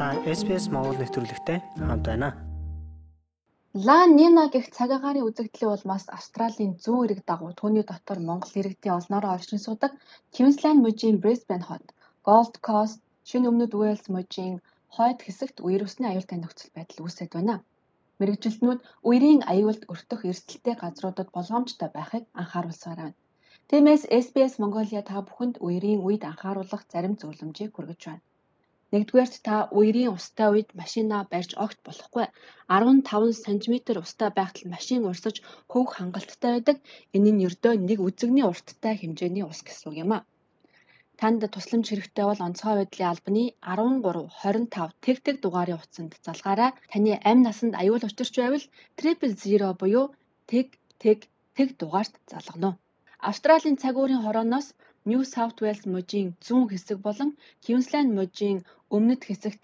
Та SPS Монгол нэвтрүүлэгтэй хамт байна. Ла Нина гэх цаг агаарын үзэгдлийн улмаас Австралийн зүүн эрэг дагуу түүний дотор Монгол иргэдийн олноороо оршин суудаг Квинсленд мужийн Брисбен хот, Голд Кост, Шинэ Өмнөд Уэльс мужийн хойд хэсэгт үер усны аюултай нөхцөл байдал үүсэж байна. Мэргэжилтнүүд үерийн аюулд өртөх эрсдэлтэй газруудад болгоомжтой байхыг анхааруулсаар байна. Тиймээс SBS Mongolia та бүхэнд үерийн үед анхааруулах зарим зөвлөмжийг хүргэж байна. Нэгдүгээрт та үерийн устай үед машинаа барьж огт болохгүй. 15 см устай байхад машин урсаж хөвөх хангалттай байдаг. Энэ нь ердөө нэг үзэгний урттай хэмжээний ус гэсэн юм а. Танд тусламж хэрэгтэй бол онцгой байдлын албаны 13 25 тэг тэг дугаарын утсанд залгаарай. Таны амь насанд аюул учирч байвал 000 буюу тэг тэг тэг дугаарт залгана. Австралийн цаг уурын хорооноос New South Wales мужийн зүүн хэсэг болон Queensland мужийн өмнөд хэсэгт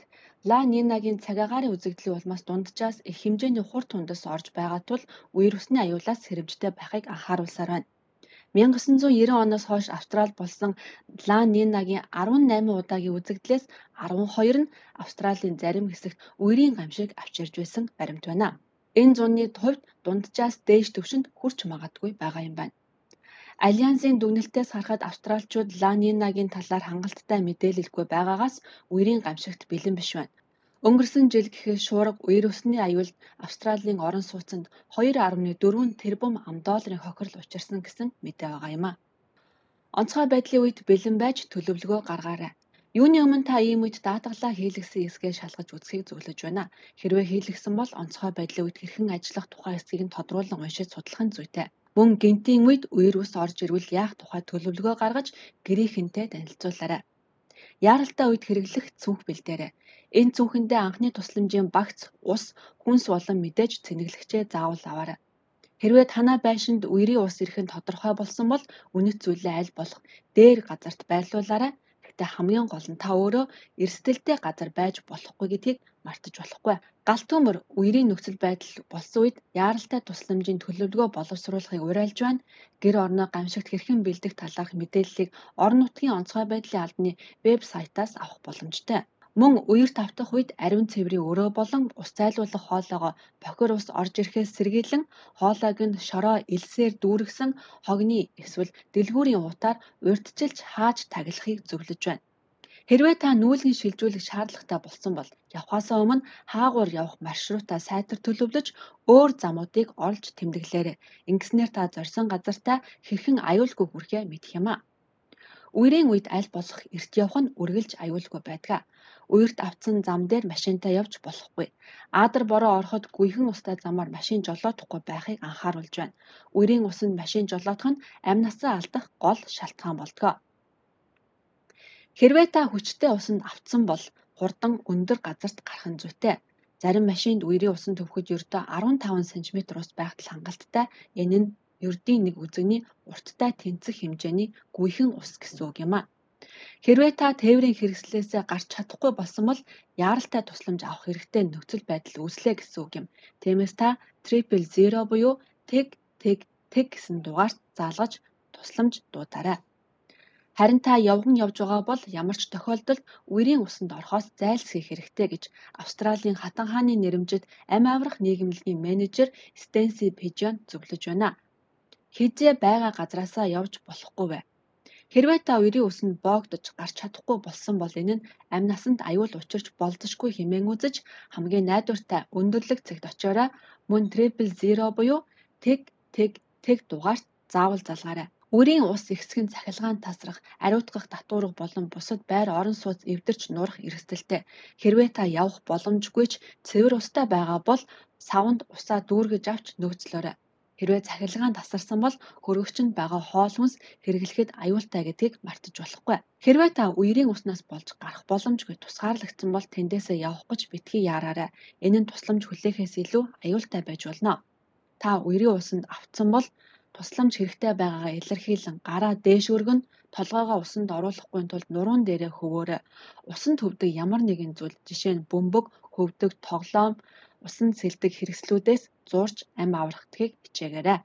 Ла Нинагийн цаг агаарын үзэгдлийн улмаас дунджаас их хэмжээний хурд тундас орж байгаа тул үер усны аюулаас сэрэмжтэй байхыг анхааруулсаар байна. 1990 оноос хойш Австрали болсон Ла Нинагийн 18 удаагийн үзэгдлээс 12 нь Австралийн зарим хэсэгт үерийн гамшиг авчирж байсан баримт байна. Энэ зуны хувьд дунджаас дээш түвшинд хүрч магадгүй байгаа юм байна. Альянсын дүгнэлтээс харахад австраличууд Ла Нинагийн талаар хангалттай мэдээлэлгүй байгаагаас үерийн гамшигт бэлэн биш байна. Өнгөрсөн жил гэхэд шуурга үер усны аюулд Австралийн орон сууцнд 2.4 тэрбум ам долларын хохирол учирсан гэсэн мэдээ байгаа юм а. Онцгой байдлын үед бэлэн байж төлөвлөгөө гаргаарай. Юуны өмнө та ийм үед даатгалаа хийлгэсэн хэсгээ шалгаж үзэхийг зөвлөж байна. Хэрвээ хийлгэсэн бол онцгой байдлын үед хэрхэн ажиллах тухай хэсгийг нь тодруулан уншиж судлах нь зүйтэй. Мөн гэмтийн үед үер ус орж ирвэл яах тухай төлөвлөгөө гаргаж гэрийнхэнтэй танилцуулаарай. Яаралтай үед хэрэглэх цүнх бэлдээрэй. Энэ цүнхэндээ анхны тусламжийн багц, ус, хүнс болон мэдээж цэнэглэгчээ заавал аваарай. Хэрвээ танай байшинд үерийн ус ирэх нь тодорхой болсон бол үнэт зүйлээ аль болох дээр газарт байрлуулаарай. Гэхдээ хамгийн гол нь та өөрөө эрсдэлтэй газар байж болохгүй гэдгийг мартаж болохгүй. Галт төмөр үерийн нөхцөл байдал болсон үед яаралтай тусламжийн төлөвлөгөө боловсруулахыг уриалж байна. Гэр орноо гамшигт хэрхэн бэлдэх талаарх мэдээллийг орон нутгийн онцгой байдлын албаны вебсайтаас авах боломжтой. Мөн үерт автах үед ариун цэврийн өрөө болон ус зайлуулах хоолойгоо бохир ус орж ирэхээс сэргийлэн хоолойг нь шороо элсээр дүүргэсэн хогны эсвэл дэлгүүрийн утаар урьдчилж хааж таглахыг зөвлөж байна. Хэрвээ та нүүлгэн шилжүүлэх шаардлагатай болсон бол явхаасаа өмнө хаагуур явах маршрутаа сайтар төлөвлөж өөр замуудыг олж тэмдэглээрэй. Ингэснээр та зорьсон газартаа хэрхэн аюулгүй хүрэхээ мэдэх юм а. Үерийн үед аль болох эрт явах нь үргэлж аюулгүй байдаг. Үерт авцсан зам дээр машинтай явж болохгүй. Аадар бороо ороход гүйхэн устай замаар машин жолоодохгүй байхыг анхааруулж байна. Үерийн усанд машин жолоодох нь амь насаа алдах гол шалтгаан болдог. Хэрвээ та хүчтэй усанд автсан бол хурдан өндөр газарт гарах нь зүйтэй. Зарим машинд үерийн усан төвхөд ердөө 15 см ус байхад хангалттай. Энэ нь ердийн нэг үзэгний урттай тэнцэх хэмжээний гүйхэн ус гэсэн үг юм а. Хэрвээ та тээврийн хэрэгслээсээ гарч чадахгүй болсон бол яаралтай тусламж авах хэрэгтэй нөхцөл байдал үүслэ гэсэн үг юм. Тиймээс та triple zero буюу тэг тэг тэг гэсэн дугаарт заалгаж тусламж дуудаарай. Харин та явган явж байгаа бол ямар ч тохиолдолд үерийн усанд орохоос зайлсхийх хэрэгтэй гэж Австралийн хатан хааны нэрэмжит амь аврах нийгэмлэгийн менежер Стенси Пижон зөвлөж байна. Хизээ байгаа газраасаа явж болохгүй вэ? Хэрвээ та үерийн усанд боогдож гарч чадахгүй болсон бол энэ нь амь насанд аюул учирч болзошгүй хэмээн үзэж хамгийн найдвартай өндөрлөг цагт очиорой мөн triple zero буюу тэг тэг тэг дугаарт заавал залгаарай. Үрийн ус ихсгэн цахилгаан тасрах, ариутгах татварга болон бусад байр орон сууц эвдэрч нурах эрсдэлтэй. Хэрвээ та явах боломжгүй ч цэвэр устай байгаа бол савнд усаа дүүргэж авч нөөцлөөрэй. Хэрвээ цахилгаан тасарсан бол хөргөгчөнд байгаа хоол хүнс хэрэглэхэд аюултай гэдгийг мартаж болохгүй. Хэрвээ та үерийн уснаас болж гарах боломжгүй тусгаарлагдсан бол тэндээсээ явах гэж битгий яараарай. Энэ нь тусламж хүлээхээс илүү аюултай байж болно. Та үерийн усанд автсан бол тусламж хэрэгтэй байгаагаа илэрхийлэн гараа дээш өргөн толгоогоо усанд оруулахгүй тулд нуруунд дээрээ хөвөөрэй. Усанд хөвдөг ямар нэгэн зүйл жишээ нь бөмбөг, хөвдөг тоглоом, усанд сэлдэг хэрэгслүүдээс зурж амь аврахдгийг хичээгээрэй.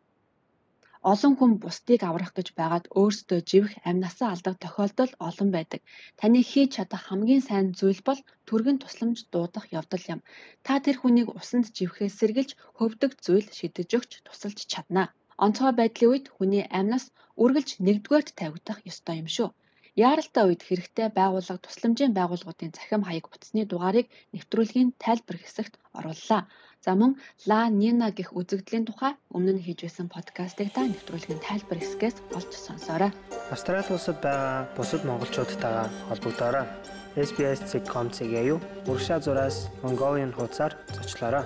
Олон хүн бусдыг аврах гэж байгаад өөрсдөө живэх амнасаа алдах тохиолдол олон байдаг. Таны хийж чадах хамгийн сайн зүйл бол түргэн тусламж дуудах явдал юм. Та тэр хүнийг усанд живхээс сэргэлж хөвдөг зүйл шидэж өгч тусалж чадна. Онцгой байдлын үед хүний амнаас үргэлж нэгдүгээрт тавигдах ёстой юм шүү. Яаралтай үед хэрэгтэй байгууллага тусламжийн байгууллагуудын захим хаяг утасны дугаарыг нэвтрүүлгийн тайлбар хэсэгт орууллаа. За мөн Ла Нина гэх үзэгдлийн тухай өмнө нь хийж байсан подкастыг та нэвтрүүлгийн тайлбар хэсгээс олж сонсоорой. Австрали улсад байгаа бусад монголчуудтайгаа холбогдоорой. SBS.com.cg-ийг урагшаа зураас Mongolian хуудасаар зочлоорой.